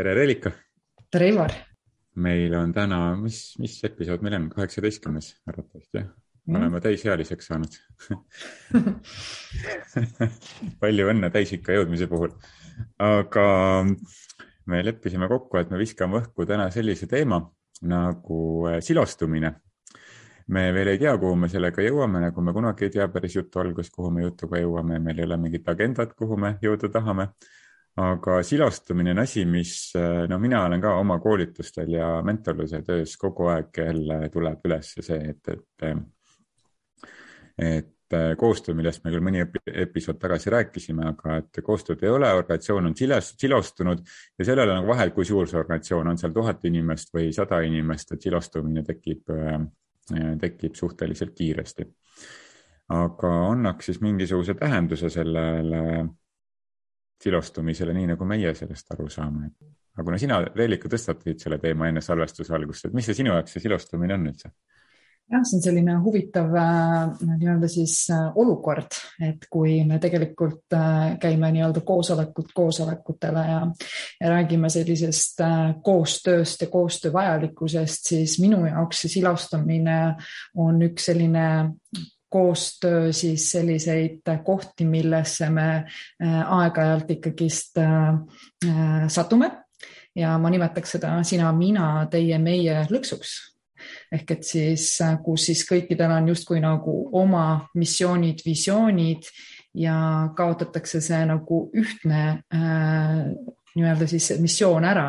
tere, Reelika. tere, Ivar. meil on täna, mis, mis episood meil on, kaheksateistkümnes arvatavasti jah? me mm. oleme täisealiseks saanud palju õnne täisikka jõudmise puhul. aga me leppisime kokku, et me viskame õhku täna sellise teema nagu äh, silostumine. me veel ei tea, kuhu me sellega jõuame, nagu me kunagi ei tea päris jutu alguses, kuhu me jutuga jõuame, meil ei ole mingit agendat, kuhu me jõuda tahame aga silostumine on asi, mis, no mina olen ka oma koolitustel ja mentorluse töös kogu aeg jälle tuleb üles see, et, et, et koostöö, millest me küll mõni episood tagasi rääkisime, aga et koostööd ei ole, organisatsioon on siles, silostunud ja sellel on nagu vahe, kui suur see organisatsioon on, seal tuhat inimest või sada inimest, et silostumine tekib, tekib suhteliselt kiiresti. aga annaks siis mingisuguse tähenduse sellele silostumisele, nii nagu meie sellest aru saame. aga kuna sina, Reelika, tõstatasid selle teema enne salvestuse algust, et mis see sinu jaoks see silostumine on üldse? jah, see on selline huvitav äh, nii-öelda siis äh, olukord, et kui me tegelikult äh, käime nii-öelda koosolekult koosolekutele ja, ja räägime sellisest koostööst ja koostöö vajalikkusest, siis minu jaoks see silastamine on üks selline koostöö siis selliseid kohti, millesse me äh, aeg-ajalt ikkagist äh, äh, satume. Ja ma nimetaks seda sina, mina, teie, meie lõksuks. Ehk et siis, kus siis kõikidel on justkui nagu oma missioonid, visioonid ja kaotatakse see nagu ühtne äh, nii-öelda siis missioon ära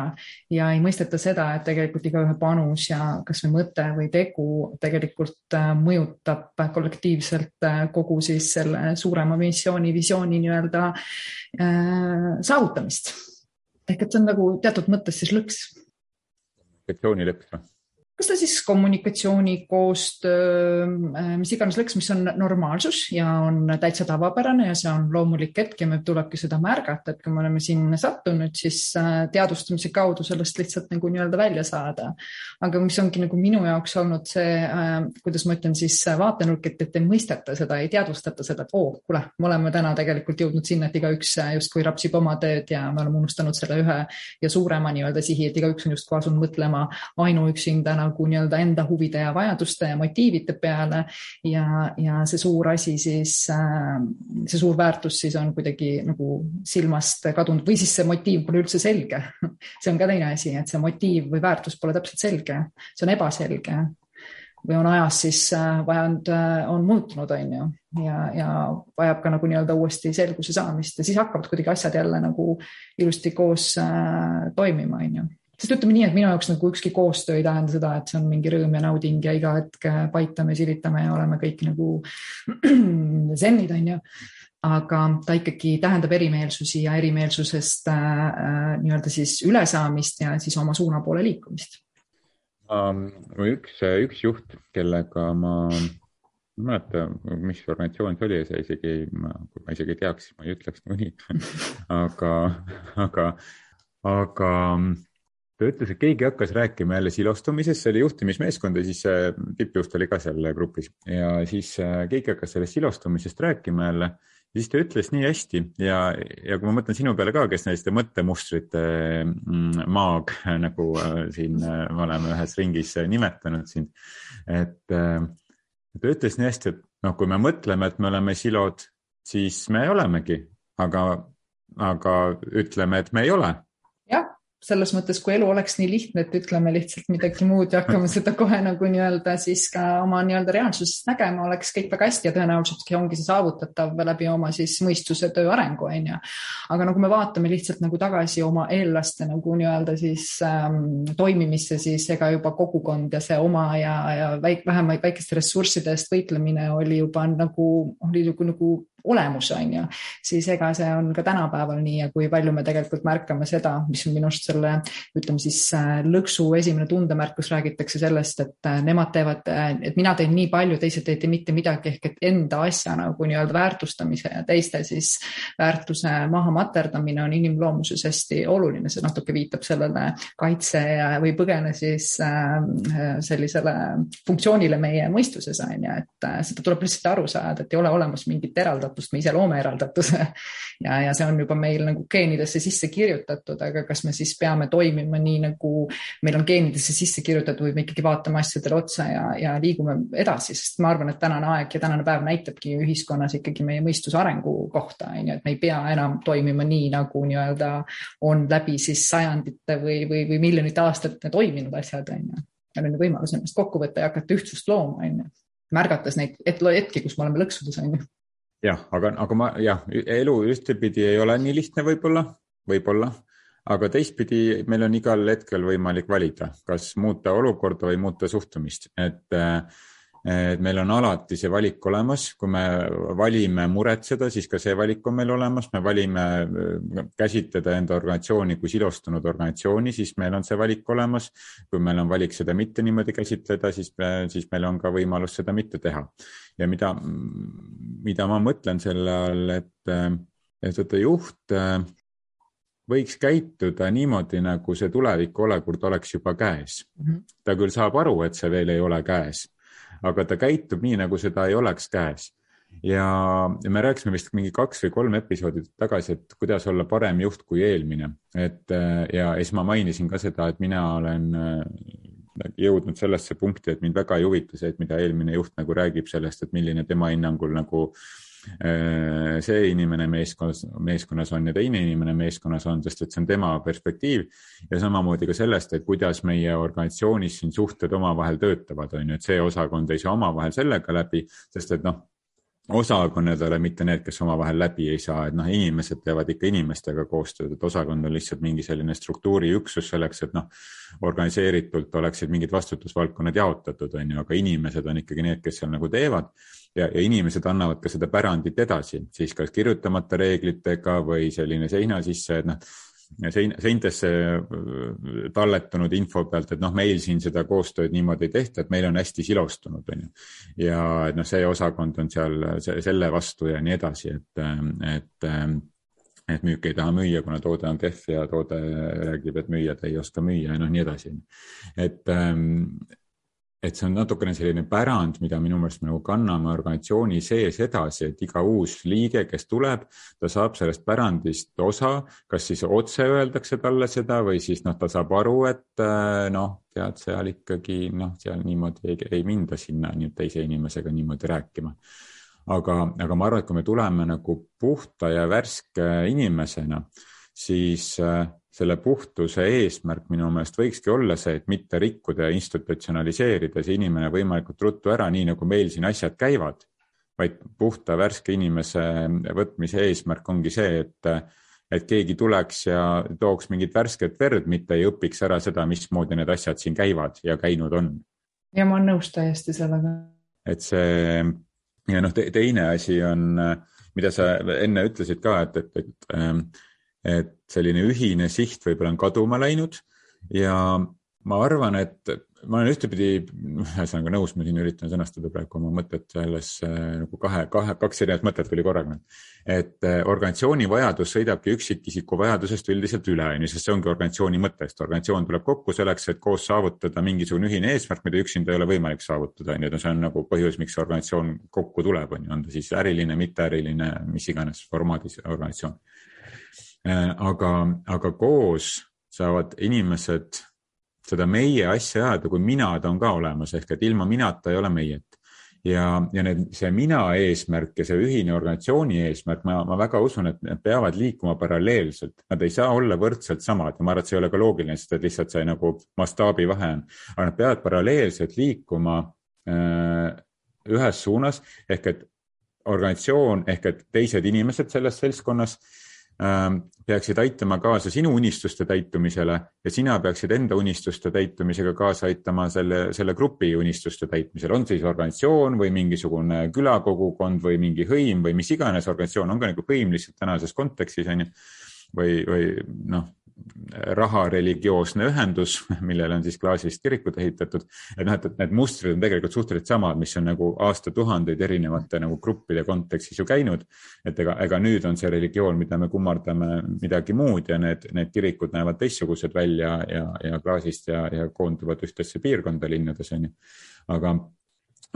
ja ei mõisteta seda, et tegelikult igaühe panus ja kasvõi mõte või tegu tegelikult äh, mõjutab kollektiivselt äh, kogu siis selle suurema missiooni, visiooni nii-öelda äh, saavutamist. ehk et see on nagu teatud mõttes siis lõks. kommunikatsioonilõks või? Kas ta siis kommunikatsiooni, koostöö, äh, mis iganes lõks, mis on normaalsus ja on täitsa tavapärane ja see on loomulik hetk ja meil tulebki seda märgata, et kui me oleme sinna sattunud, siis äh, teadvustamise kaudu sellest lihtsalt nagu nii-öelda välja saada. aga mis ongi nagu minu jaoks olnud see, äh, kuidas ma ütlen siis vaatenurk, et, et ei mõisteta seda, ei teadvustata seda, et oo oh,, kuule, me oleme täna tegelikult jõudnud sinna, et igaüks justkui rapsib oma tööd ja me oleme unustanud selle ühe ja suurema nii-öelda sihi, et igaüks on justkui asunud mõtlema ainuüksinda nagu nagu nii-öelda enda huvide ja vajaduste ja motiivide peale. Ja, ja see suur asi siis, äh, see suur väärtus siis on kuidagi nagu silmast kadunud või siis see motiiv pole üldse selge. see on ka teine asi, et see motiiv või väärtus pole täpselt selge, see on ebaselge. Või on ajas siis äh, vajanud, äh, on muutunud, on ju, ja, ja vajab ka nagu nii-öelda uuesti selguse saamist ja siis hakkavad kuidagi asjad jälle nagu ilusti koos äh, toimima, on ju sest ütleme nii, et minu jaoks nagu ükski koostöö ei tähenda seda, et see on mingi rõõm ja nauding ja iga hetk paitame, silitame ja oleme kõik nagu sennid, on ju. aga ta ikkagi tähendab erimeelsusi ja erimeelsusest äh, äh, nii-öelda siis ülesaamist ja siis oma suuna poole liikumist um,. üks, üks juht, kellega ma ei mäleta, mis organisatsioon see oli see isegi, kui ma isegi teaks, ma ei ütleks niikuinii aga, aga, aga ta ütles, et keegi hakkas rääkima jälle silostumisest, see oli juhtimismeeskond ja siis tippjuht oli ka seal grupis. Ja siis äh, keegi hakkas sellest silostumisest rääkima jälle. siis ta ütles nii hästi ja, ja kui ma mõtlen sinu peale ka, kes selliste mõttemustrite mm, maag, nagu äh, siin äh, me oleme ühes ringis nimetanud sind, et ta ütles nii hästi, et noh, kui me mõtleme, et me oleme silod, siis me olemegi, aga, aga ütleme, et me ei ole selles mõttes, kui elu oleks nii lihtne, et ütleme lihtsalt midagi muud ja hakkame seda kohe nagu nii-öelda siis ka oma nii-öelda reaalsusest nägema, oleks kõik väga hästi ja tõenäoliselt ongi see saavutatav läbi oma siis mõistuse töö arengu, on ju. aga nagu me vaatame lihtsalt nagu tagasi oma eellaste nagu nii-öelda siis ähm, toimimisse, siis ega juba kogukond ja see oma ja, ja väik, vähemaid väikeste ressursside eest võitlemine oli juba nagu, oli nagu, nagu olemus, on ju, siis ega see on ka tänapäeval nii ja kui palju me tegelikult märkame seda, mis on minu arust selle, ütleme siis äh, lõksu esimene tundemärk, kus räägitakse sellest, et äh, nemad teevad, äh, et mina teen nii palju, teised ei tee mitte midagi, ehk et enda asja nagu nii-öelda väärtustamise ja teiste siis väärtuse maha materdamine on inimloomuses hästi oluline, see natuke viitab sellele kaitse või põgene siis sellisele funktsioonile meie mõistuses on ju, et seda tuleb lihtsalt aru saada, et ei ole olemas mingit eraldatud eraldatust, me ise loome eraldatuse ja, ja see on juba meil nagu geenidesse sisse kirjutatud, aga kas me siis peame toimima nii, nagu meil on geenidesse sisse kirjutatud või me ikkagi vaatame asjadele otsa ja, ja liigume edasi, sest ma arvan, et tänane aeg ja tänane päev näitabki ühiskonnas ikkagi meie mõistuse arengu kohta, on ju, et me ei pea enam toimima nii, nagu nii-öelda on läbi siis sajandite või, või, või miljonite aastate toiminud asjad, on ju. meil on ju võimalus ennast kokku võtta ja hakata ühtsust looma, on ju. märgates neid hetki, kus me oleme lõksudes, on ju. Jah, aga, aga ma jah, elu ühtepidi ei ole nii lihtne võib-olla, võib-olla, aga teistpidi meil on igal hetkel võimalik valida, kas muuta olukorda või muuta suhtumist, et äh, et meil on alati see valik olemas, kui me valime muretseda, siis ka see valik on meil olemas, me valime äh, käsitleda enda organisatsiooni kui silostunud organisatsiooni, siis meil on see valik olemas. kui meil on valik seda mitte niimoodi käsitleda, siis, siis meil on ka võimalus seda mitte teha. Ja mida, mida ma mõtlen selle all, et, et vaata juht võiks käituda niimoodi, nagu see tuleviku olekord oleks juba käes. -hmm. ta küll saab aru, et see veel ei ole käes aga ta käitub nii, nagu seda ei oleks käes. ja, me rääkisime vist mingi kaks või kolm episoodi tagasi, et kuidas olla parem juht kui eelmine, et ja siis ma mainisin ka seda, et mina olen jõudnud sellesse punkti, et mind väga ei huvita see, et mida eelmine juht nagu räägib sellest, et milline tema hinnangul nagu Äh, see inimene meeskonnas, meeskonnas on ja teine inimene meeskonnas on, sest et see on tema perspektiiv. Ja samamoodi ka sellest, et kuidas meie organisatsioonis siin suhted omavahel töötavad, on ju, et see osakond ei saa omavahel sellega läbi, sest et noh, osakonnad ei ole mitte need, kes omavahel läbi ei saa, et noh, inimesed teevad ikka inimestega koostööd, et osakond on lihtsalt mingi selline struktuuriüksus selleks, et noh, organiseeritult oleksid mingid vastutusvaldkonnad jaotatud, on ju, aga inimesed on ikkagi need, kes seal nagu teevad. Ja, ja inimesed annavad ka seda pärandit edasi, siis kas kirjutamata reeglitega või selline seina sisse, et noh, sein, seintesse äh, talletunud info pealt, et noh, meil siin seda koostööd niimoodi ei tehta, et meil on hästi silostunud, on ju. ja et noh, see osakond on seal selle vastu ja nii edasi, et, et et müük ei taha müüa, kuna toode on kehv ja toode räägib, et müüjad ei oska müüa ja noh, nii edasi. et, et see on natukene selline pärand, mida minu meelest me nagu kanname organisatsiooni sees edasi, et iga uus liige, kes tuleb, ta saab sellest pärandist osa, kas siis otse öeldakse talle seda või siis noh, ta saab aru, et äh, noh, tead, seal ikkagi noh, seal niimoodi ei, ei minda sinna nii teise inimesega niimoodi rääkima. aga, aga ma arvan, et kui me tuleme nagu puhta ja värske inimesena, siis äh, selle puhtuse eesmärk minu meelest võikski olla see, et mitte rikkuda ja institutsionaliseerida see inimene võimalikult ruttu ära, nii nagu meil siin asjad käivad, vaid puhta värske inimese võtmise eesmärk ongi see, et, et keegi tuleks ja tooks mingit värsket verd, mitte ei õpiks ära seda, mismoodi need asjad siin käivad ja käinud on. ja ma olen nõus täiesti sellega. et see ja noh te, teine asi on, mida sa enne ütlesid ka, et, et, et ähm, et selline ühine siht võib-olla on kaduma läinud. Ja ma arvan, et ma olen ühtepidi, ühesõnaga nõus, ma siin üritan sõnastada praegu oma mõtet selles nagu kahe, kahe, kaks erinevat mõtet tuli korraga. et eh, organisatsiooni vajadus sõidabki üksikisiku vajadusest üldiselt üle, on ju, sest see ongi organisatsiooni mõte, sest organisatsioon tuleb kokku selleks, et koos saavutada mingisugune ühine eesmärk, mida üksinda ei ole võimalik saavutada, on ju, see on nagu põhjus, miks organisatsioon kokku tuleb, on ju, on ta siis äriline, mitteäriline, mis iganes formaadis organisatsioon. Äh, aga, aga koos saavad inimesed seda meie asja ajada, kui minad on ka olemas, ehk et ilma minata ei ole meiet. ja, ja need, see mina eesmärk ja see ühine organisatsiooni eesmärk, ma, ma väga usun, et need peavad liikuma paralleelselt, nad ei saa olla võrdselt samad. Ja ma arvan, et see ei ole ka loogiline, sest et lihtsalt see nagu mastaabi vahe on, aga nad peavad paralleelselt liikuma äh, ühes suunas ehk et organisatsioon ehk et teised inimesed selles seltskonnas peaksid aitama kaasa sinu unistuste täitumisele ja sina peaksid enda unistuste täitumisega kaasa aitama selle, selle grupi unistuste täitmisele, on siis organisatsioon või mingisugune külakogukond või mingi hõim või mis iganes organisatsioon, on ka nagu hõim lihtsalt tänases kontekstis on ju. või, või noh, rahareligioosne ühendus, millele on siis klaasist kirikud ehitatud. et noh, et, et need mustrid on tegelikult suhteliselt samad, mis on nagu aastatuhandeid erinevate nagu gruppide kontekstis ju käinud. et ega, ega nüüd on see religioon, mida me kummardame, midagi muud ja need, need kirikud näevad teistsugused välja ja, ja klaasist ja, ja koonduvad ühtesse piirkonda linnades on ju. aga,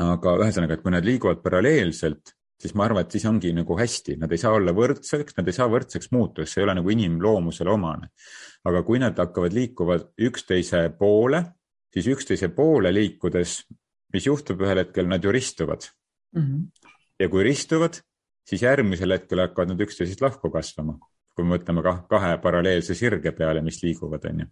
aga ühesõnaga, et kui nad liiguvad paralleelselt siis ma arvan, et siis ongi nagu hästi, nad ei saa olla võrdseks, nad ei saa võrdseks muutuda, see ei ole nagu inimloomusele omane. aga kui nad hakkavad liikuma üksteise poole, siis üksteise poole liikudes, mis juhtub ühel hetkel, nad ju ristuvad mm. -hmm. ja kui ristuvad, siis järgmisel hetkel hakkavad nad üksteisest lahku kasvama, kui me mõtleme kahe paralleelse sirge peale, mis liiguvad, on ju.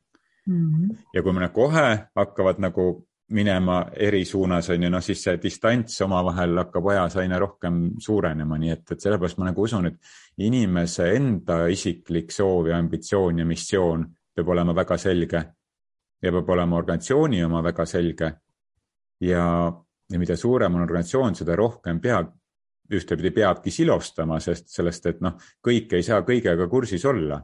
Mhm. ja kui nad kohe hakkavad nagu minema eri suunas, on ju, noh, siis see distants omavahel hakkab ajas aina rohkem suurenema, nii et, et sellepärast ma nagu usun, et inimese enda isiklik soov ja ambitsioon ja missioon peab olema väga selge ja peab olema organisatsiooni oma väga selge. ja, ja mida suurem on organisatsioon, seda rohkem peab, ühtepidi peabki silostama, sest sellest, et noh, kõik ei saa kõigega kursis olla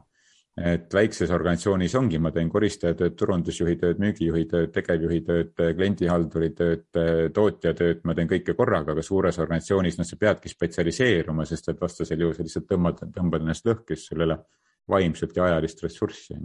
et väikses organisatsioonis ongi, ma teen koristaja tööd, turundusjuhi tööd, müügijuhi tööd, tegevjuhi tööd, kliendihalduri tööd, tootja tööd, ma teen kõike korraga, aga suures organisatsioonis, noh, sa peadki spetsialiseeruma, sest et vastasel juhul sa lihtsalt tõmbad, tõmbad ennast lõhki, sest sul ei ole vaimset ja ajalist ressurssi ja,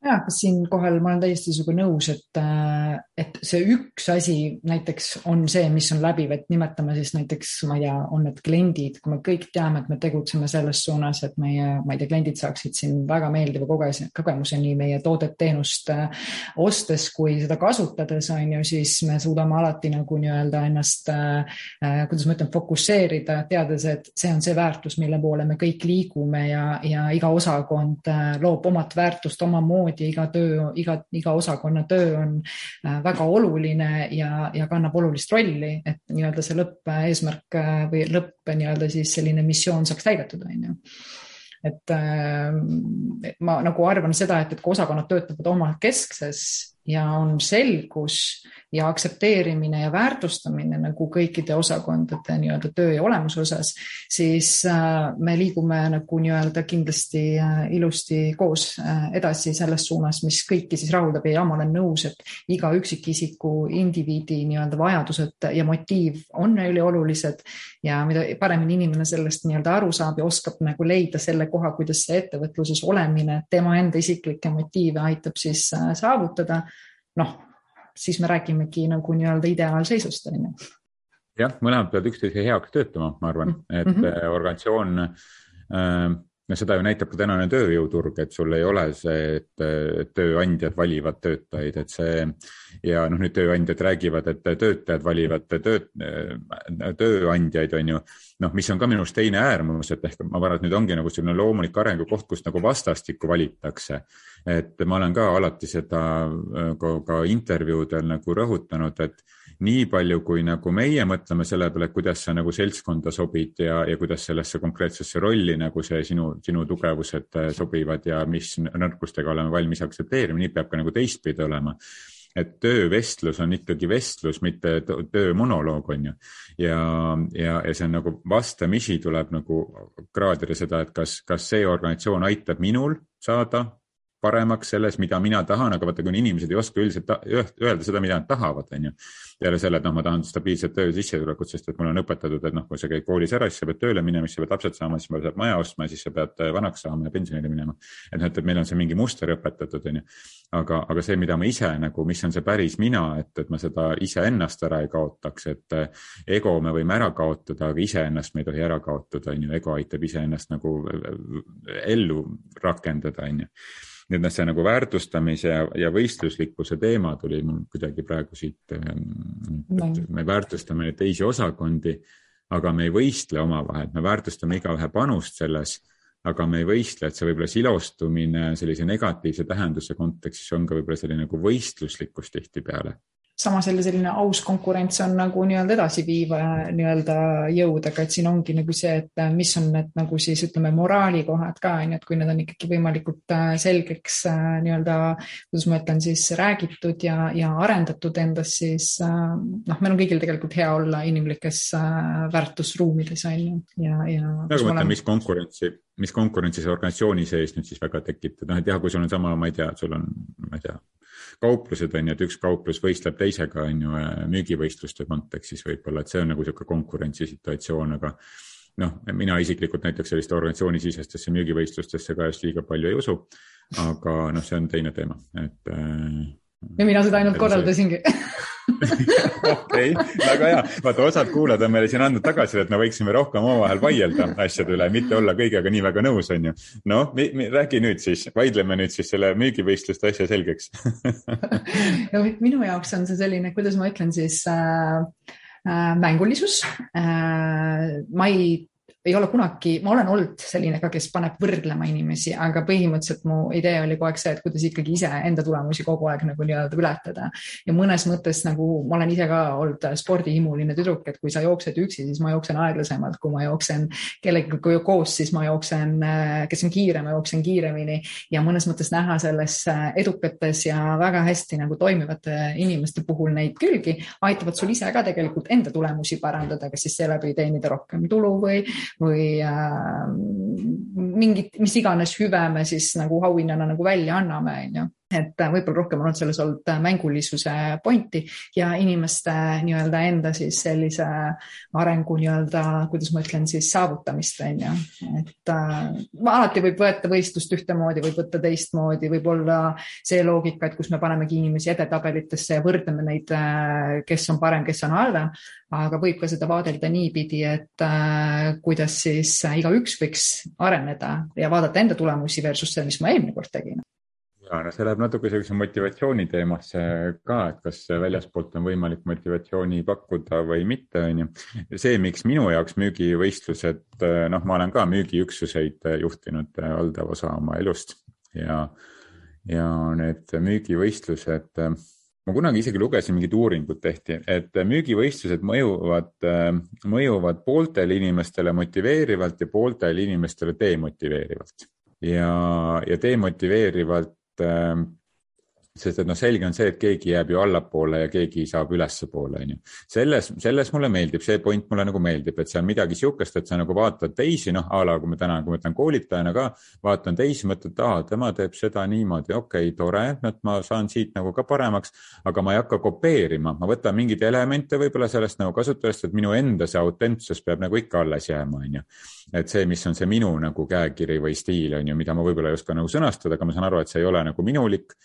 kas siinkohal ma olen täiesti sinuga nõus, et, äh, et see üks asi näiteks on see, mis on läbiv, et nimetame siis näiteks, ma ei tea, on need kliendid, kui me kõik teame, et me tegutseme selles suunas, et meie, ma ei tea, kliendid saaksid siin väga meeldiva kogemuse nii meie toodet-teenust äh, ostes kui seda kasutades on ju, siis me suudame alati nagu nii-öelda ennast äh kuidas ma ütlen, fokusseerida, teades, et see on see väärtus, mille poole me kõik liigume ja, ja iga osakond loob omat väärtust omamoodi samamoodi iga töö, iga, iga osakonna töö on äh, väga oluline ja, ja kannab olulist rolli, et nii-öelda see lõppeesmärk äh, või lõpp nii-öelda siis selline missioon saaks täidetud, on ju. Et äh, ma nagu arvan seda, et, et kui osakonnad töötavad oma keskses ja on selgus ja aktsepteerimine ja väärtustamine nagu kõikide osakondade nii-öelda töö ja olemuse osas, siis äh, me liigume nagu nii-öelda kindlasti äh, ilusti koos äh, edasi selles suunas, mis kõiki siis rahuldab. Ja ma olen nõus, et iga üksikisiku indiviidi nii-öelda vajadused ja motiiv on üliolulised. Ja mida paremini inimene sellest nii-öelda aru saab ja oskab nagu leida selle koha, kuidas see ettevõtluses olemine tema enda isiklikke motiive aitab siis saavutada, noh siis me räägimegi nagu nii-öelda ideaalseisust, on ju. jah, mõlemad peavad üksteise heaks töötama, ma arvan, et mm -hmm. organisatsioon äh, no seda ju näitab ka tänane tööjõuturg, et sul ei ole see, et tööandjad valivad töötajaid, et see ja noh, nüüd tööandjad räägivad, et töötajad valivad tööd, tööandjaid, on ju. noh, mis on ka minu arust teine äärmus, et ehk ma arvan, et nüüd ongi nagu selline loomulik arengukoht, kus nagu vastastikku valitakse. et ma olen ka alati seda ka, ka intervjuudel nagu rõhutanud, et nii palju, kui nagu meie mõtleme selle peale, kuidas sa nagu seltskonda sobid ja, ja kuidas sellesse konkreetsesse rolli nagu see sinu, sinu tugevused äh, sobivad ja mis nõrkustega oleme valmis aktsepteerima, nii peab ka nagu teistpidi olema et töövestlus on ikkagi vestlus, mitte töömonoloog, on ju. ja, ja, ja see on nagu vastamisi tuleb nagu kraadida seda, et kas, kas see organisatsioon aitab minul saada paremaks selles, mida mina tahan, aga vaata, kui inimesed ei oska üldiselt öelda seda, mida nad tahavad, on ju. peale selle, et noh, ma tahan stabiilset töö sissetulekut, sest et mulle on õpetatud, et noh, kui sa käid koolis ära, siis sa pead tööle minema, siis sa pead lapsed saama, siis pead maja ostma siis sa pead äh, vanaks saama ja pensionile minema. et noh, et meil on see mingi muster õpetatud, on ju. aga, aga see, mida ma ise nagu, mis on see päris mina, et, et ma seda iseennast ära ei kaotaks, et äh, ego me võime ära kaotada, aga iseennast me ei tohi ära kaotada, on ju. ego aitab iseennast nagu äh, ellu rakendada, on ju nii et noh, see nagu väärtustamise ja, ja võistluslikkuse teema tuli mul kuidagi praegu siit, ähm, et me väärtustame teisi osakondi, aga me ei võistle omavahel, me väärtustame igaühe panust selles, aga me ei võistle, et see võib-olla silostumine sellise negatiivse tähenduse kontekstis on ka võib-olla selline nagu võistluslikkus tihtipeale samas jälle selline aus konkurents on nagu nii-öelda edasiviiv nii-öelda jõud, aga et siin ongi nagu see, et mis on need nagu siis ütleme, moraalikohad ka on ju, et kui need on ikkagi võimalikult äh, selgeks äh, nii-öelda, kuidas ma ütlen siis räägitud ja, ja arendatud endas, siis äh, noh, meil on kõigil tegelikult hea olla inimlikes väärtusruumides on ju ja, ja. aga ma mõtlen, mis konkurentsi, mis konkurentsi see organisatsiooni sees nüüd siis väga tekitab, noh et jah, kui sul on sama, ma ei tea, sul on, ma ei tea kauplused on ju, et üks kauplus võistleb teisega on ju äh, müügivõistluste kontekstis võib-olla, et see on nagu niisugune konkurentsisituatsioon, aga noh, mina isiklikult näiteks selliste organisatsioonisisestesse müügivõistlustesse ka just liiga palju ei usu. aga noh, see on teine teema, et äh, ja mina seda ainult korraldasingi okei, väga hea. vaata, osad kuulajad on meile siin andnud tagasisidet, et me võiksime rohkem omavahel vaielda asjade üle, mitte olla kõigega nii väga nõus, on ju. noh, räägi nüüd siis, vaidleme nüüd siis selle müügivõistluste asja selgeks no minu jaoks on see selline, kuidas ma ütlen siis äh, äh, mängulisus äh,. ma ei ei ole kunagi, ma olen olnud selline ka, kes paneb võrdlema inimesi, aga põhimõtteliselt mu idee oli kogu aeg see, et kuidas ikkagi ise enda tulemusi kogu aeg nagu nii-öelda ületada. ja mõnes mõttes nagu ma olen ise ka olnud spordihimuline tüdruk, et kui sa jooksed üksi, siis ma jooksen aeglasemalt, kui ma jooksen kellegagi koos, siis ma jooksen, kes on kiire, ma jooksen kiiremini ja mõnes mõttes näha selles edukates ja väga hästi nagu toimivate inimeste puhul neid külgi aitavad sul ise ka tegelikult enda tulemusi parandada, kas siis seeläbi teenida rohkem tulu või või äh, mingit, mis iganes hüve me siis nagu auhinnana nagu välja anname, on ju et äh, võib-olla rohkem on olnud selles olnud äh, mängulisuse pointi ja inimeste nii-öelda enda siis sellise arengu nii-öelda, kuidas ma ütlen siis saavutamist on ju, et äh, alati võib võtta võistlust ühtemoodi, võib võtta teistmoodi, võib olla see loogika, et kus me panemegi inimesi edetabelitesse ja võrdleme neid, äh, kes on parem, kes on halvem, aga võib ka seda vaadelda niipidi, et äh, kuidas siis igaüks võiks areneda ja vaadata enda tulemusi versus see, mis ma eelmine kord tegin ja no see läheb natuke sellise motivatsiooni teemasse ka, et kas väljaspoolt on võimalik motivatsiooni pakkuda või mitte, on ju. see, miks minu jaoks müügivõistlused, noh, ma olen ka müügiüksuseid juhtinud valdav osa oma elust ja, ja need müügivõistlused, ma kunagi isegi lugesin, mingit uuringut tehti, et müügivõistlused mõjuvad, mõjuvad pooltele inimestele motiveerivalt ja pooltele inimestele demotiveerivalt ja, ja demotiveerivalt Ähm, sest et noh, selge on see, et keegi jääb ju allapoole ja keegi saab ülespoole, on ju. selles, selles mulle meeldib, see point mulle nagu meeldib, et see on midagi sihukest, et sa nagu vaatad teisi, noh a la kui ma täna, kui ma ütlen koolitajana ka, vaatan teisi, mõtled, et aa, tema teeb seda niimoodi, okei okay,, tore, et ma saan siit nagu ka paremaks, aga ma ei hakka kopeerima, ma võtan mingeid elemente võib-olla sellest nagu kasutusest, et minu enda see autentsus peab nagu ikka alles jääma, on ju et see, mis on see minu nagu käekiri või stiil on ju, mida ma võib-olla ei oska nagu sõnastada, aga ma saan aru, et see ei ole nagu minulik.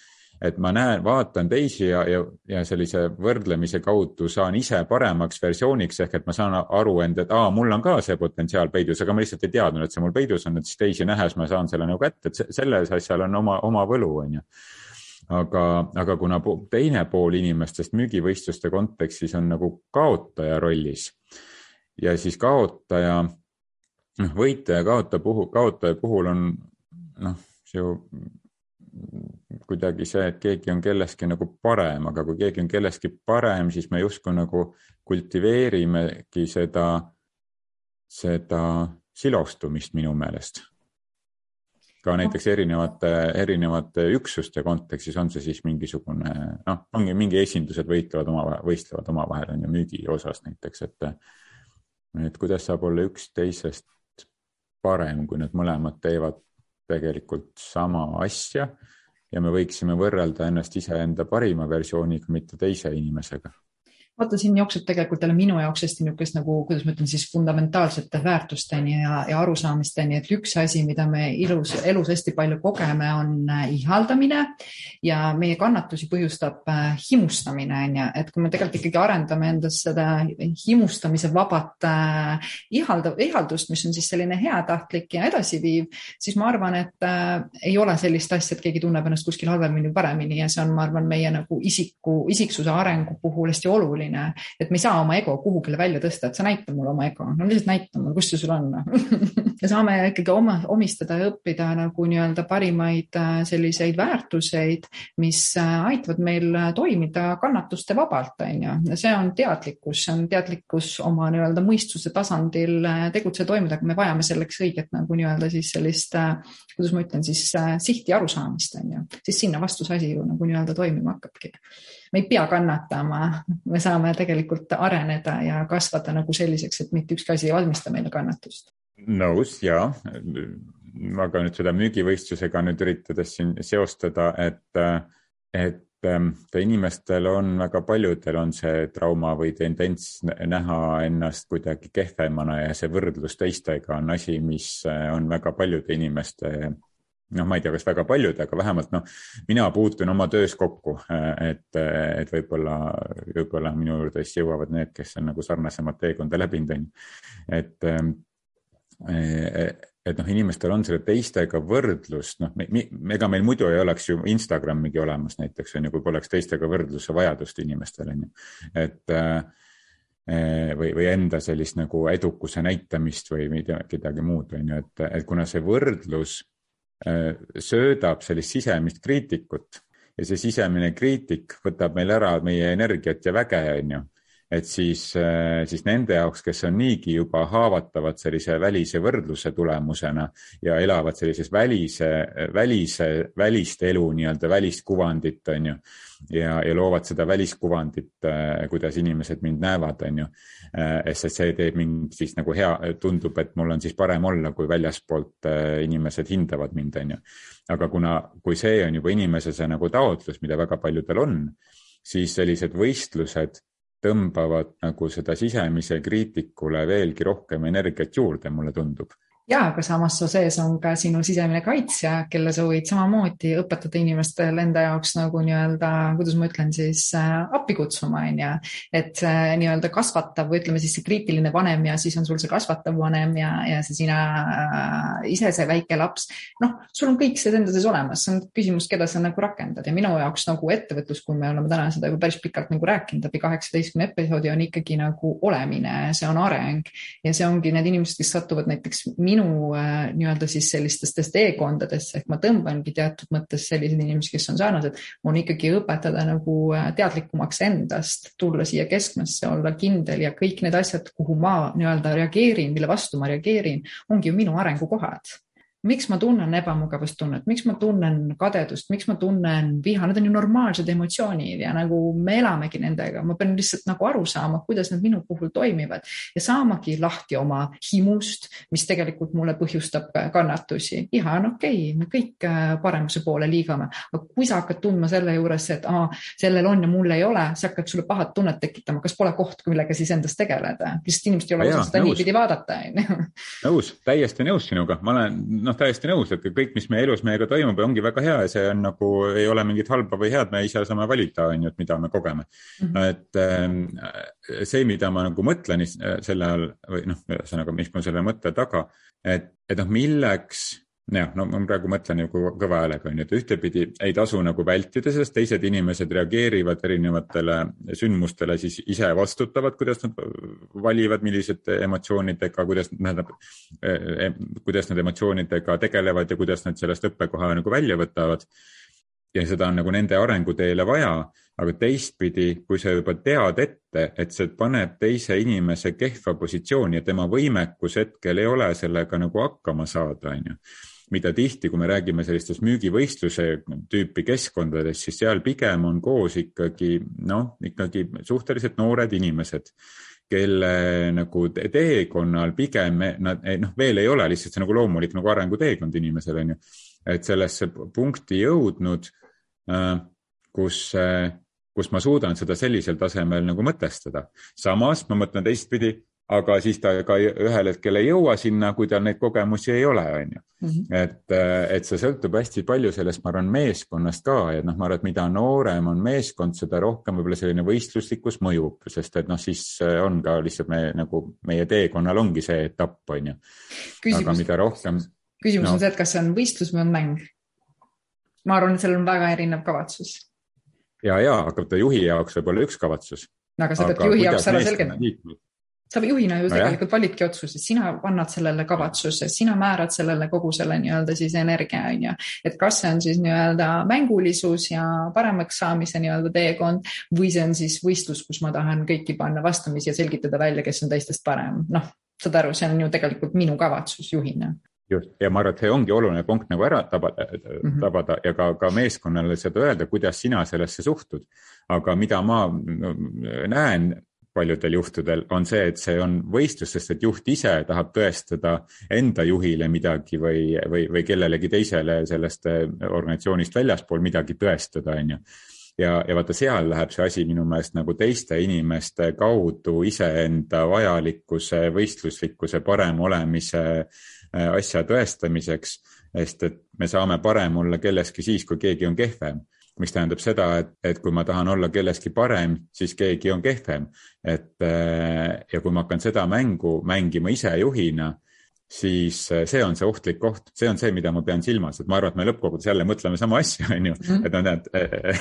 Et ma näen, vaatan teisi ja, ja, ja sellise võrdlemise kaudu saan ise paremaks versiooniks ehk et ma saan aru enda, et aa, mul on ka see potentsiaal peidus, aga ma lihtsalt ei teadnud, et see mul peidus on, et siis teisi nähes ma saan selle nagu kätte, et selles asjal on oma, oma võlu, on ju. Aga, aga kuna teine pool inimestest müügivõistluste kontekstis on nagu kaotaja rollis ja siis kaotaja noh, võitja ja kaotaja puhul, kaotaja puhul on noh, see ju kuidagi see, et keegi on kelleski nagu parem, aga kui keegi on kelleski parem, siis me justkui nagu kultiveerimegi seda, seda silostumist minu meelest. ka näiteks erinevate, erinevate üksuste kontekstis on see siis mingisugune noh, ongi mingi esindused võitlevad omavahel, võistlevad omavahel on ju müügi osas näiteks, et et kuidas saab olla üks teisest parem, kui nad mõlemad teevad tegelikult sama asja ja me võiksime võrrelda ennast iseenda parima versiooniga, mitte teise inimesega vaata, siin jookseb tegelikult jälle minu jaoks hästi niisugust nagu, kuidas ma ütlen siis fundamentaalsete väärtusteni ja, ja arusaamisteni, et üks asi, mida me ilus, elus hästi palju kogeme, on äh, ihaldamine ja meie kannatusi põhjustab äh, himustamine, on ju, et kui me tegelikult ikkagi arendame endas seda himustamise vabat äh, ihalda, ihaldust, mis on siis selline heatahtlik ja edasiviiv, siis ma arvan, et äh, ei ole sellist asja, et keegi tunneb ennast kuskil halvemini paremini ja see on, ma arvan, meie nagu isiku, isiksuse arengu puhul hästi oluline oluline, et me ei saa oma ego kuhugile välja tõsta, et sa näita mulle oma ego, no lihtsalt näita mulle, kus see sul on. Ja saame ikkagi oma, omistada ja õppida nagu nii-öelda parimaid äh, selliseid väärtuseid, mis äh, aitavad meil toimida kannatuste vabalt, on ju. see on teadlikkus, see on teadlikkus oma nii-öelda mõistuse tasandil äh, tegutseda, toimida, aga me vajame selleks õiget nagu nii-öelda siis sellist, kuidas ma ütlen siis sihti arusaamist, on ju, siis sinna vastu see asi ju nagu nii-öelda toimima hakkabki me ei pea kannatama, me saame tegelikult areneda ja kasvada nagu selliseks, et mitte ükski asi ei valmista meile kannatust. nõus ja, aga nüüd seda müügivõistlusega nüüd üritades siin seostada, et, et ähm, inimestel on, väga paljudel on see trauma või tendents näha ennast kuidagi kehvemana ja see võrdlus teistega on asi, mis on väga paljude inimeste noh, ma ei tea, kas väga paljud, aga vähemalt noh, mina puutun oma töös kokku, et, et võib-olla, võib-olla minu juurde siis jõuavad need, kes on nagu sarnasemat teekonda läbinud, on ju. et, et noh, inimestel on selle teistega võrdlust, noh, ega meil muidu ei oleks ju Instagramigi olemas näiteks on ju, kui poleks teistega võrdluse vajadust inimestel on ju, et või, või enda sellist nagu edukuse näitamist või midagi muud, on ju, et, et kuna see võrdlus Äh, söödab sellist sisemist kriitikut. Ja see sisemine kriitik võtab meil ära meie energiat ja väge, on ju et siis, äh, siis nende jaoks, kes on niigi juba haavatavad sellise välise võrdluse tulemusena ja elavad sellises välise, välise, välist elu, nii-öelda välist kuvandit, on ju. ja, ja loovad seda väliskuvandit, äh, kuidas inimesed mind näevad, on ju. Äh, sest see teeb mind siis nagu hea, tundub, et mul on siis parem olla, kui väljaspoolt inimesed hindavad mind, on ju. aga kuna, kui see on juba inimese see nagu taotlus, mida väga paljudel on, siis sellised võistlused tõmbavad nagu seda sisemise kriitikule veelgi rohkem energiat juurde, mulle tundub ja, aga samas su sees on ka sinu sisemine kaitsja, kelle sa võid samamoodi õpetada inimestel enda jaoks nagu nii-öelda, kuidas ma ütlen siis äh, appi kutsuma, on ju. et äh, nii-öelda kasvatav või ütleme siis see kriitiline vanem ja siis on sul see kasvatav vanem ja, ja see sina äh, ise, see väike laps. noh, sul on kõik see enda sees olemas, see on küsimus, keda sa nagu rakendad ja minu jaoks nagu ettevõtlus, kui me oleme täna seda juba päris pikalt nagu rääkinud läbi kaheksateistkümne episoodi, on ikkagi nagu olemine, see on areng ja see ongi need inimesed, kes satuvad näiteks minu äh, nii-öelda siis sellistesse teekondadesse ehk ma tõmbangi teatud mõttes selliseid inimesi, kes on sarnased, on ikkagi õpetada nagu äh, teadlikumaks endast, tulla siia keskmesse, olla kindel ja kõik need asjad, kuhu ma nii-öelda reageerin, mille vastu ma reageerin, ongi ju minu arengukohad miks ma tunnen ebamugavustunnet, miks ma tunnen kadedust, miks ma tunnen viha, need on ju normaalsed emotsioonid ja nagu me elamegi nendega, ma pean lihtsalt nagu aru saama, kuidas need minu puhul toimivad ja saamagi lahti oma himust, mis tegelikult mulle põhjustab kannatusi. viha on okei okay,, me kõik äh, paremuse poole liigame, aga kui sa hakkad tundma selle juures, et aa, sellel on ja mul ei ole, see hakkab sulle pahat tunnet tekitama, kas pole koht, millega siis endas tegeleda, lihtsalt inimesed ei ole osanud seda niipidi vaadata, onju. nõus, täiesti nõus sinuga, ma olen noh, noh, täiesti nõus, et kõik, mis meie elus meiega toimub, ongi väga hea ja see on nagu, ei ole mingit halba või head, me ise saame valida, on ju, et mida me kogeme mm. -hmm. et äh, see, mida ma nagu mõtlen selle all või noh, ühesõnaga, mis mul selle mõtte taga, et, et noh, milleks jah, no ma praegu mõtlen ju kõva häälega on ju, et ühtepidi ei tasu nagu vältida sellest, teised inimesed reageerivad erinevatele sündmustele, siis ise vastutavad, kuidas nad valivad, millisete emotsioonidega, kuidas tähendab, eh, kuidas nad emotsioonidega tegelevad ja kuidas nad sellest õppekoha nagu välja võtavad. ja seda on nagu nende arenguteele vaja, aga teistpidi, kui sa juba tead ette, et see paneb teise inimese kehva positsiooni ja tema võimekus hetkel ei ole sellega nagu hakkama saada, on ju mida tihti, kui me räägime sellistest müügivõistluse tüüpi keskkondadest, siis seal pigem on koos ikkagi noh, ikkagi suhteliselt noored inimesed kelle nagu teekonnal pigem nad noh, veel ei ole lihtsalt see nagu loomulik nagu arenguteekond inimesel on ju. et sellesse punkti jõudnud, äh, kus, äh, kus ma suudan seda sellisel tasemel nagu mõtestada. samas ma mõtlen teistpidi, aga siis ta ka ühel hetkel ei jõua sinna, kui tal neid kogemusi ei ole, on ju. Mhm. et, et see sõltub hästi palju sellest, ma arvan, meeskonnast ka, et noh, ma arvan, et mida noorem on meeskond, seda rohkem võib-olla selline võistluslikkus mõjub, sest et noh, siis on ka lihtsalt me nagu meie teekonnal ongi see etapp, on ju. aga mida rohkem. küsimus no, on see, et kas see on võistlus või on mäng? ma arvan, et sellel on väga erinev kavatsus. ja, ja, aga juhi jaoks võib olla üks kavatsus. no aga sa pead juhi jaoks ära selgitama sa juhina ju tegelikult validki otsuseid, sina annad sellele kavatsuse, sina määrad sellele kogu selle nii-öelda siis energia, on ju. et kas see on siis nii-öelda mängulisus ja paremaks saamise nii-öelda teekond või see on siis võistlus, kus ma tahan kõiki panna vastamisi ja selgitada välja, kes on teistest parem. noh, saad aru, see on ju tegelikult minu kavatsus juhina just ja ma arvan, et see ongi oluline punkt nagu ära tabada mm, -hmm. tabada ja ka, ka meeskonnale seda öelda, kuidas sina sellesse suhtud. aga mida ma näen paljudel juhtudel on see, et see on võistlus, sest et juht ise tahab tõestada enda juhile midagi või, või, või kellelegi teisele sellest eh, organisatsioonist väljaspool midagi tõestada, on ju. ja, ja vaata, seal läheb see asi minu meelest nagu teiste inimeste kaudu iseenda vajalikkuse, võistluslikkuse, parem olemise eh, asja tõestamiseks sest et me saame parem olla kelleski siis, kui keegi on kehvem mis tähendab seda, et, et kui ma tahan olla kelleski parem, siis keegi on kehvem. et ja kui ma hakkan seda mängu mängima ise juhina, siis see on see ohtlik koht, see on see, mida ma pean silmas, et ma arvan, et me lõppkokkuvõttes jälle mõtleme sama asja, on ju, mhm. et no näed,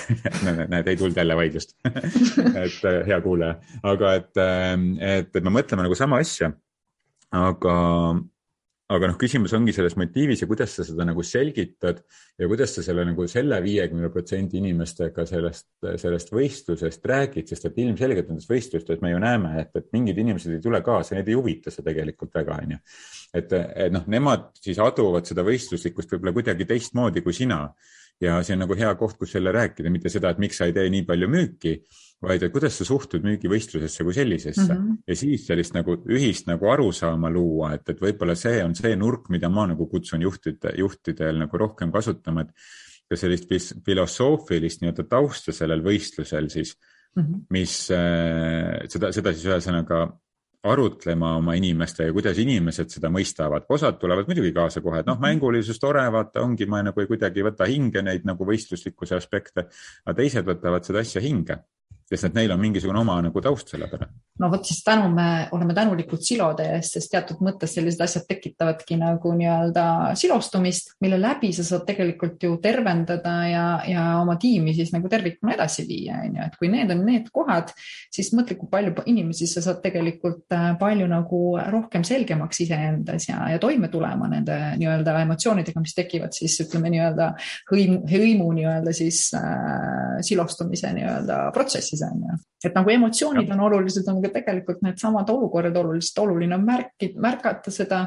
näed, ei tulnud jälle vaidlust et hea kuulaja, aga et, et, et me mõtleme nagu sama asja. aga, aga noh, küsimus ongi selles motiivis ja kuidas sa seda nagu selgitad ja kuidas sa selle nagu selle viiekümne protsendi inimestega sellest, sellest võistlusest räägid, sest et ilmselgelt nendes võistlustes me ju näeme, et, et mingid inimesed ei tule kaasa, neid ei huvita see tegelikult väga, onju. et, et noh, nemad siis aduvad seda võistluslikkust võib-olla kuidagi teistmoodi kui sina ja see on nagu hea koht, kus jälle rääkida, mitte seda, et miks sa ei tee nii palju müüki vaid et kuidas sa suhtud müügivõistlusesse kui sellisesse mm -hmm. ja siis sellist nagu ühist nagu arusaama luua, et, et võib-olla see on see nurk, mida ma nagu kutsun juhtide, juhtidel nagu rohkem kasutama, et ka sellist filosoofilist nii-öelda tausta sellel võistlusel siis mm, -hmm. mis äh, seda, seda siis ühesõnaga arutlema oma inimestega, kuidas inimesed seda mõistavad. osad tulevad muidugi kaasa kohe, et noh, mhm. mängulisus tore, vaata, ongi, ma nagu ei kuidagi ei võta hinge neid nagu võistluslikkuse aspekte, aga teised võtavad seda asja hinge sest et neil on mingisugune oma nagu taust selle peale. no vot siis tänu me oleme tänulikud silode eest, sest teatud mõttes sellised asjad tekitavadki nagu nii-öelda silostumist, mille läbi sa saad tegelikult ju tervendada ja, ja oma tiimi siis nagu tervikuna edasi viia, on ju, et kui need on need kohad, siis mõtle, kui palju inimesi sa saad tegelikult äh, palju nagu rohkem selgemaks iseendas ja, ja toime tulema nende nii-öelda emotsioonidega, mis tekivad siis ütleme nii-öelda hõimu, hõimu nii-öelda siis äh, silostumise nii-öelda protsessis on ju. et nagu emotsioonid on olulised, on ka tegelikult needsamad olukorrad olulised, oluline on märki, märgata seda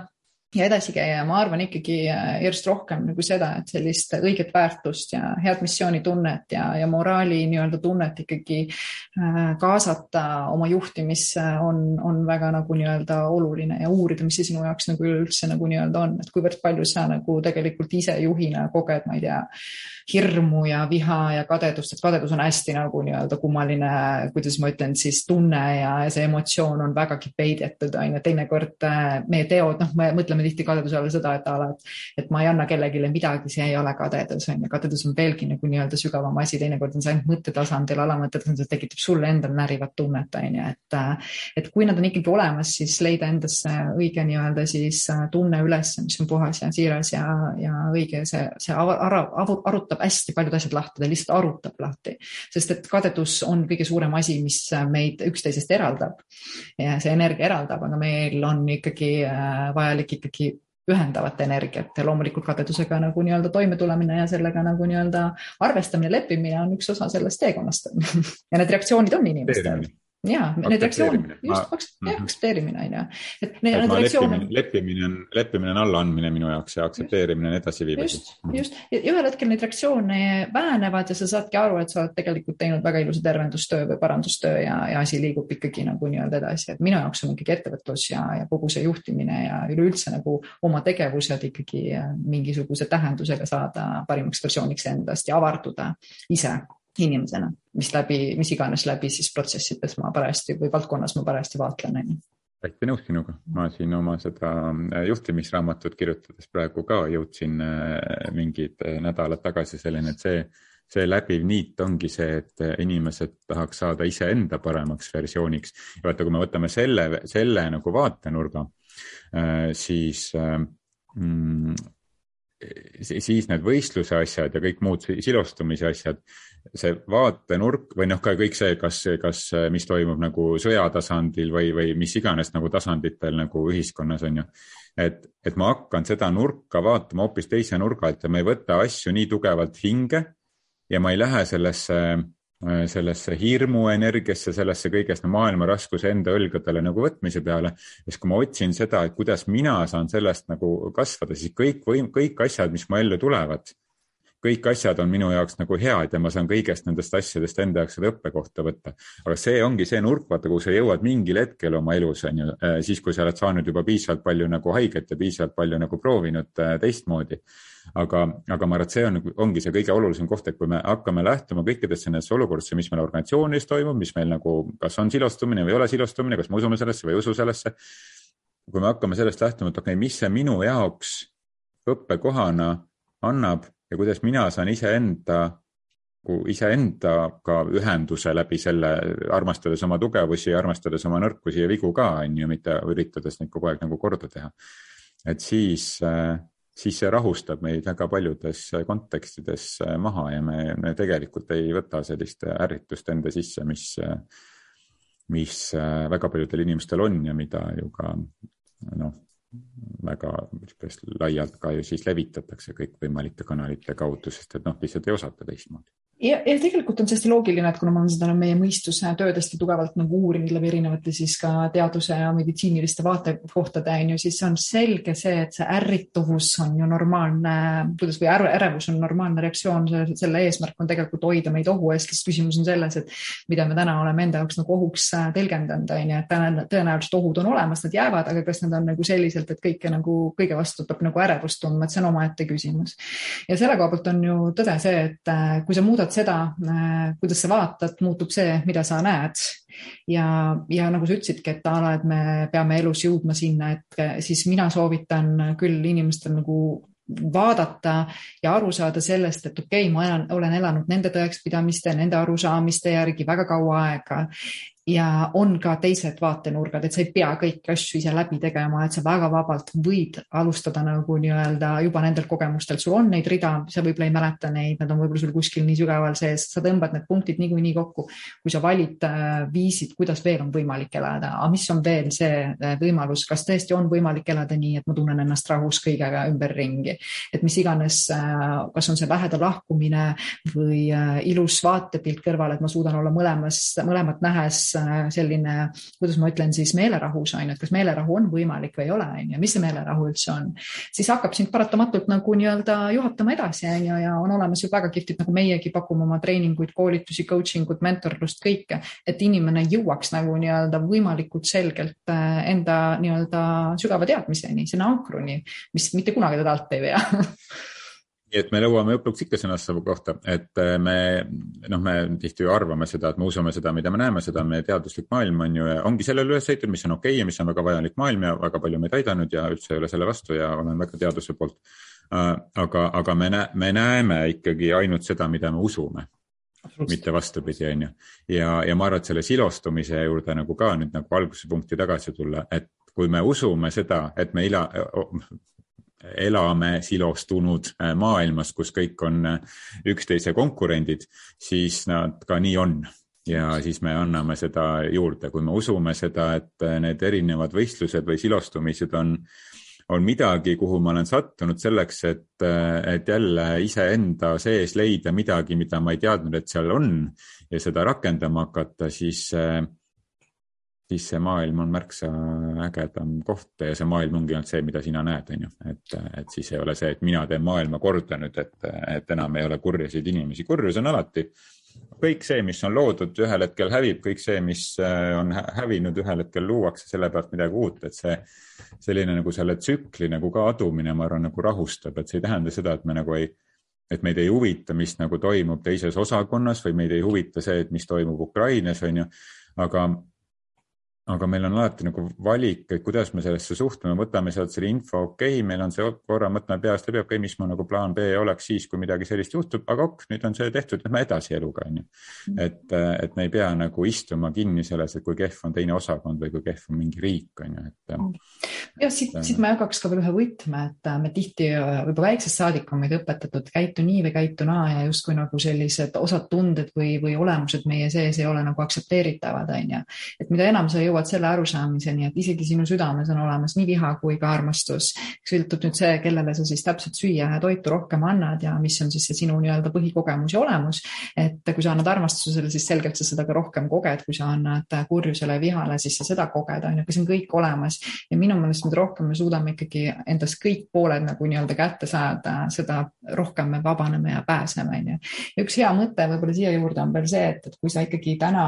ja edasi käia ja ma arvan ikkagi äh, järjest rohkem nagu seda, et sellist õiget väärtust ja head missioonitunnet ja, ja moraali nii-öelda tunnet ikkagi äh, kaasata oma juhtimisse on, on väga nagu nii-öelda oluline ja uurida, mis see sinu jaoks nagu üleüldse nagu nii-öelda on, et kuivõrd palju sa nagu tegelikult ise juhina koged, ma ei tea, hirmu ja viha ja kadedust, et kadedus on hästi nagu nii-öelda kummaline, kuidas ma ütlen siis tunne ja, ja see emotsioon on vägagi peidetud, on ju, teinekord äh, meie teod, noh, me mõtleme tihti kadeduse all seda, et a la, et, et ma ei anna kellelegi midagi, see ei ole kadedus, on ju. kadedus on veelgi nagu nii-öelda sügavam asi, teinekord on see ainult mõttetasandil, alamõttetasandil, tekitab sulle endale närivat tunnet, on ju, et, et kui nad on ikkagi olemas, siis leida endasse õige nii-öelda siis tunne üles, mis on puhas ja siiras ja, ja õige, see, see ara, arutab hästi paljud asjad lahti, ta lihtsalt arutab lahti, sest et kadedus on kõige suurem asi, mis meid üksteisest eraldab ja see energia eraldab, aga meil on ikkagi äh, vajalik ikkagi ikkagi ühendavat energiat ja loomulikult kadedusega nagu nii-öelda toimetulemine ja sellega nagu nii-öelda arvestamine, leppimine on üks osa sellest teekonnast. Ja need reaktsioonid on inimestel ja need reaktsioonid, just jah, mhm. aktsepteerimine on ju. et need, need reaktsioonid. leppimine on, leppimine on allaandmine minu jaoks ja aktsepteerimine on edasiviiv asi. just, just ja ühel hetkel neid reaktsioone vähenevad ja sa saadki aru, et sa oled tegelikult teinud väga ilusa tervendustöö või parandustöö ja, ja asi liigub ikkagi nagu nii-öelda edasi, et minu jaoks on ikkagi ettevõtlus ja, ja kogu see juhtimine ja üleüldse nagu oma tegevused ikkagi mingisuguse tähendusega saada parimaks versiooniks endast ja avarduda ise inimesena, mis läbi, mis iganes läbi siis protsessides ma parajasti või valdkonnas ma parajasti vaatlen, on ju täiesti nõus sinuga, ma siin oma seda äh, juhtimisraamatut kirjutades praegu ka jõudsin äh, mingid äh, nädalad tagasi selleni, et see, see läbiv niit ongi see, et inimesed tahaks saada iseenda paremaks versiooniks. ja vaata, kui me võtame selle, selle nagu vaatenurga, siis mm, siis need võistluse asjad ja kõik muud silostumise asjad, see vaatenurk või noh, ka kõik see, kas, kas, mis toimub nagu sõja tasandil või, või mis iganes nagu tasanditel nagu ühiskonnas on ju. et, et ma hakkan seda nurka vaatama hoopis teise nurga alt ja ma ei võta asju nii tugevalt hinge ja ma ei lähe sellesse sellesse hirmuenergiasse, sellesse kõigest maailma raskuse enda õlgadele nagu võtmise peale. siis kui ma otsin seda, et kuidas mina saan sellest nagu kasvada, siis kõik võim-, kõik asjad, mis mu ellu tulevad, kõik asjad on minu jaoks nagu head ja ma saan kõigest nendest asjadest enda jaoks seda õppekohta võtta. aga see ongi see nurk, vaata, kuhu sa jõuad mingil hetkel oma elus, on ju, äh, siis kui sa oled saanud juba piisavalt palju nagu haiget ja piisavalt palju nagu proovinud äh, teistmoodi aga, aga ma arvan, et see on, ongi see kõige olulisem koht, et kui me hakkame lähtuma kõikidesse nendesse olukordadesse, mis meil organisatsioonis toimub, mis meil nagu, kas on silostumine või ei ole silostumine, kas me usume sellesse või ei usu sellesse. kui me hakkame sellest lähtuma, et okei okay,, mis see minu jaoks õppekohana annab ja kuidas mina saan iseenda iseendaga ühenduse läbi selle, armastades oma tugevusi, armastades oma nõrkusi ja vigu ka, on ju, mitte üritades neid kogu aeg nagu korda teha. et siis, siis see rahustab meid väga paljudes kontekstides maha ja me, me tegelikult ei võta sellist ärritust enda sisse, mis, mis väga paljudel inimestel on ja mida ju ka noh, väga laialt ka ju siis levitatakse kõikvõimalike kanalite kaudu, sest et noh, lihtsalt ei osata teistmoodi ja, ja tegelikult on see hästi loogiline, et kuna ma olen seda meie mõistuse tööd hästi tugevalt nagu uurinud läbi erinevate siis ka teaduse ja meditsiiniliste vaatekohtade on ju, siis on selge see, et see ärrituvus on ju normaalne, kuidas või ärevus on normaalne reaktsioon, selle eesmärk on tegelikult hoida meid ohu eest, sest küsimus on selles, et mida me täna oleme enda jaoks nagu ohuks äh, tõlgendanud, on ju, et tõenäoliselt ohud on olemas, nad jäävad, aga kas nad on nagu selliselt, et kõike nagu, kõige vastu peab nagu ärevust tundma, et see on omaette küsimus. ja selle koha pealt on ju tõde see, et äh, kui sa muudad muudad seda, äh, kuidas sa vaatad, muutub see, mida sa näed. ja, ja nagu sa ütlesidki, et a la, et me peame elus jõudma sinna, et äh, siis mina soovitan küll inimestel nagu vaadata ja aru saada sellest, et okei okay,, ma elan, olen elanud nende tõekspidamiste, nende arusaamiste järgi väga kaua aega ja on ka teised vaatenurgad, et sa ei pea kõiki asju ise läbi tegema, et sa väga vabalt võid alustada nagu nii-öelda juba nendelt kogemustelt, sul on neid rida, sa võib-olla ei mäleta neid, nad on võib-olla sul kuskil nii sügaval sees, sa tõmbad need punktid niikuinii kokku. kui sa valid äh, viisid, kuidas veel on võimalik elada, aga mis on veel see äh, võimalus, kas tõesti on võimalik elada nii, et ma tunnen ennast rahus kõigega ümberringi, et mis iganes, äh, kas on see lähedal lahkumine või ilus vaatepilt kõrval, et ma suudan olla mõlemas, mõlemat nähes Äh, selline, kuidas ma ütlen siis meelerahus on ju, et kas meelerahu on võimalik või ei ole, on ju, mis see meelerahu üldse on, siis hakkab sind paratamatult nagu nii-öelda juhatama edasi, on ju, ja on olemas ju väga kihvtid, nagu meiegi pakume oma treeninguid, koolitusi, coaching ut, mentorlust, kõike, et inimene jõuaks nagu nii-öelda võimalikult selgelt äh, enda nii-öelda sügava teadmiseni, sinna ankruni, mis mitte kunagi teda alt ei vea nii et me jõuame lõpuks ikka sõnasse kohta, et äh, me noh, me tihti ju arvame seda, et me usume seda, mida me näeme, seda on meie teaduslik maailm on ju ja ongi sellele üles ehitatud, mis on okei okay ja mis on väga vajalik maailm ja väga palju meid aidanud ja üldse ei ole selle vastu ja olen väga teaduse poolt. Äh, aga, aga me näe-, me näeme ikkagi ainult seda, mida me usume mitte vastupidi, on ju. ja, ja ma arvan, et selle silostumise juurde nagu ka nüüd nagu alguse punkti tagasi tulla, et kui me usume seda, et me ila, elame silostunud äh, maailmas, kus kõik on äh, üksteise konkurendid, siis nad ka nii on. Ja siis me anname seda juurde, kui me usume seda, et äh, need erinevad võistlused või silostumised on, on midagi, kuhu ma olen sattunud selleks, et, et jälle iseenda sees leida midagi, mida ma ei teadnud, et seal on ja seda rakendama hakata, siis siis see maailm on märksa ägedam koht ja see maailm ongi ainult see, mida sina näed, on ju. et, et siis ei ole see, et mina teen maailma korda nüüd, et, et enam ei ole kurjasid inimesi. kurjus on alati. kõik see, mis on loodud, ühel hetkel hävib, kõik see, mis äh, on hävinud, ühel hetkel luuakse selle pealt midagi uut, et see selline nagu selle tsükli nagu ka adumine, ma arvan, nagu rahustab, et see ei tähenda seda, et me nagu ei et meid ei huvita, mis nagu toimub teises osakonnas või meid ei huvita see, et mis toimub Ukrainas, on ju. aga aga meil on alati nagu valik, et kuidas me sellesse suhtume, võtame sealt selle info, okei okay,, meil on see korra, mõtleme peast läbi, okei okay,, mis mu nagu plaan B oleks siis, kui midagi sellist juhtub, aga ok, nüüd on see tehtud, lähme edasi eluga, on ju. Mm. et, et me ei pea nagu istuma kinni selles, et kui kehv on teine osakond või kui kehv on mingi riik, on ju, et. Mm. jah, siit, siit ma jagaks ka veel ühe võtme, et me tihti võib-olla väiksest saadik on meid õpetatud, käitu nii või käitu naa ja justkui nagu sellised osad tunded või, või olemused meie sees ei ole nagu aktsepteeritavad, on ju. et mida enam sa jõuad jõuad selle arusaamiseni, et isegi sinu südames on olemas nii viha kui ka armastus. sõltub nüüd see, kellele sa siis täpselt süüa ja toitu rohkem annad ja mis on siis see sinu nii-öelda põhikogemus ja olemus. et kui sa annad armastusele, siis selgelt sa seda ka rohkem koged, kui sa annad kurjusele ja vihale, siis sa seda koged, on ju, aga see on kõik olemas. ja minu meelest, mida rohkem me suudame ikkagi endast kõik pooled nagu nii-öelda kätte saada, seda rohkem me vabaneme ja pääseme, on ju. üks hea mõte võib-olla siia juurde on veel see, et, et kui sa ikkagi täna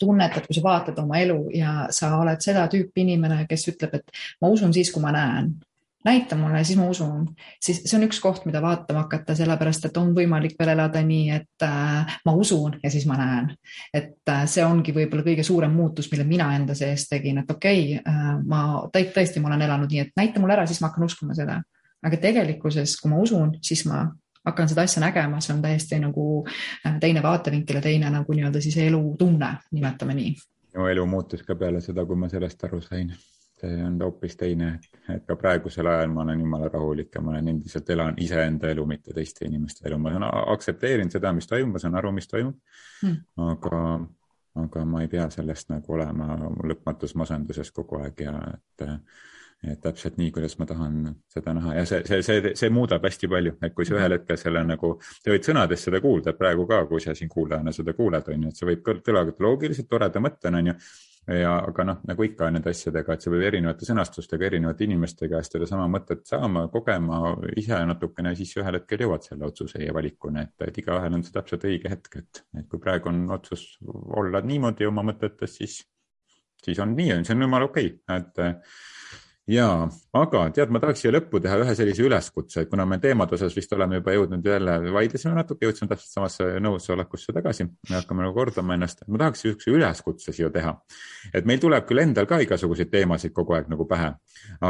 tunnetad, kui sa vaatad oma elu ja sa oled seda tüüpi inimene, kes ütleb, et ma usun siis, kui ma näen. näita mulle, siis ma usun, siis see on üks koht, mida vaatama hakata, sellepärast et on võimalik veel elada nii, et äh, ma usun ja siis ma näen. et äh, see ongi võib-olla kõige suurem muutus, mille mina enda sees tegin, et okei okay, äh,, ma tõesti, ma olen elanud nii, et näita mulle ära, siis ma hakkan uskuma seda aga tegelikkuses, kui ma usun, siis ma hakkan seda asja nägema, see on täiesti nagu äh, teine vaatevinkel ja teine nagu nii-öelda siis elutunne, nimetame nii. minu elu muutus ka peale seda, kui ma sellest aru sain. see on hoopis teine, et ka praegusel ajal ma olen jumala rahulik ja ma olen endiselt elan iseenda elu, mitte teiste inimeste elu, ma aktsepteerin seda, mis toimub, ma saan aru, mis toimub hmm.. aga, aga ma ei pea sellest nagu olema lõpmatus masenduses kogu aeg ja et et täpselt nii, kuidas ma tahan seda näha ja see, see, see, see muudab hästi palju, et kui sa ühel hetkel selle nagu, sa võid sõnades seda kuulda praegu ka, kui sa siin kuulajana seda kuuled, on ju, et see võib kõlada loogiliselt toreda mõttena, on ju. ja, aga noh, nagu ikka nende asjadega, et sa pead erinevate sõnastustega, erinevate inimeste käest sedasama mõtet saama, kogema ise natukene, siis ühel hetkel jõuad selle otsuse ja valikuni, et, et igaühel on see täpselt õige hetk, et, et kui praegu on otsus olla niimoodi oma mõtetes, siis, siis on nii, see on jumala okei okay., et ja, aga tead, ma tahaks siia lõppu teha ühe sellise üleskutse, et kuna me teemade osas vist oleme juba jõudnud jälle, vaidlesime natuke, jõudsime täpselt samasse nõusolekusse tagasi, me hakkame nagu kordama ennast, ma tahaks niisuguse üleskutse siia teha. et meil tuleb küll endal ka igasuguseid teemasid kogu aeg nagu pähe,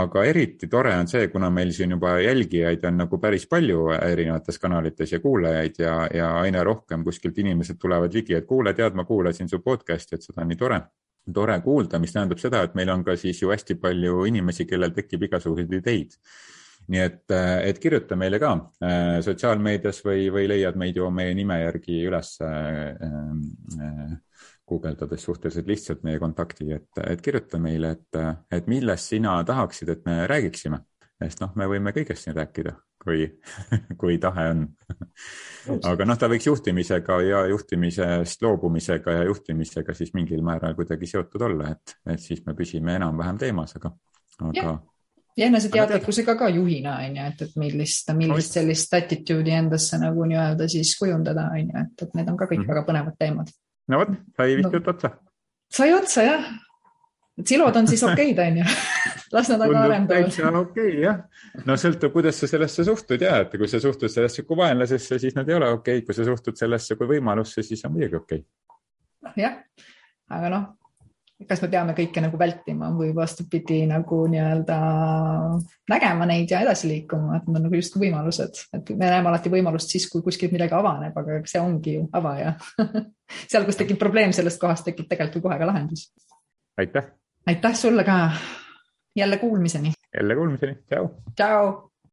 aga eriti tore on see, kuna meil siin juba jälgijaid on nagu päris palju erinevates kanalites ja kuulajaid ja, ja aina rohkem kuskilt inimesed tulevad ligi, et kuule, tead, ma kuulasin su podcast'i, et seda on nii tore tore kuulda, mis tähendab seda, et meil on ka siis ju hästi palju inimesi, kellel tekib igasuguseid ideid. nii et, et kirjuta meile ka äh, sotsiaalmeedias või, või leiad meid ju meie nime järgi üles äh, äh, guugeldades suhteliselt lihtsalt meie kontakti, et, et kirjuta meile, et, et millest sina tahaksid, et me räägiksime, sest noh, me võime kõigest siin rääkida kui, kui tahe on. aga noh, ta võiks juhtimisega ja juhtimisest loobumisega ja juhtimisega siis mingil määral kuidagi seotud olla, et, et siis me püsime enam-vähem teemas, aga, aga. ja eneseteadlikkusega ka juhina on ju, et, et millist, millist sellist attitude'i endasse nagu nii-öelda siis kujundada on ju, et, et need on ka kõik mm -hmm. väga põnevad teemad. no vot, sai vist no, jutt otsa. sai otsa jah silod on siis okeid, onju. las nad aga arendavad. täitsa okei okay, jah. no sõltub, kuidas sa sellesse suhtud ja, et kui sa suhtud sellesse kui vaenlasesse, siis nad ei ole okei okay., kui sa suhtud sellesse kui võimalusse, siis on muidugi okei okay.. jah, aga noh, kas me peame kõike nagu vältima või vastupidi nagu nii-öelda nägema neid ja edasi liikuma, et need on nagu justkui võimalused, et me näeme alati võimalust siis, kui kuskilt midagi avaneb, aga see ongi ju avaja seal, kus tekib probleem, sellest kohast tekib tegelikult ju kohe ka lahendus. aitäh aitäh sulle ka. jälle kuulmiseni. jälle kuulmiseni, tšau. tšau.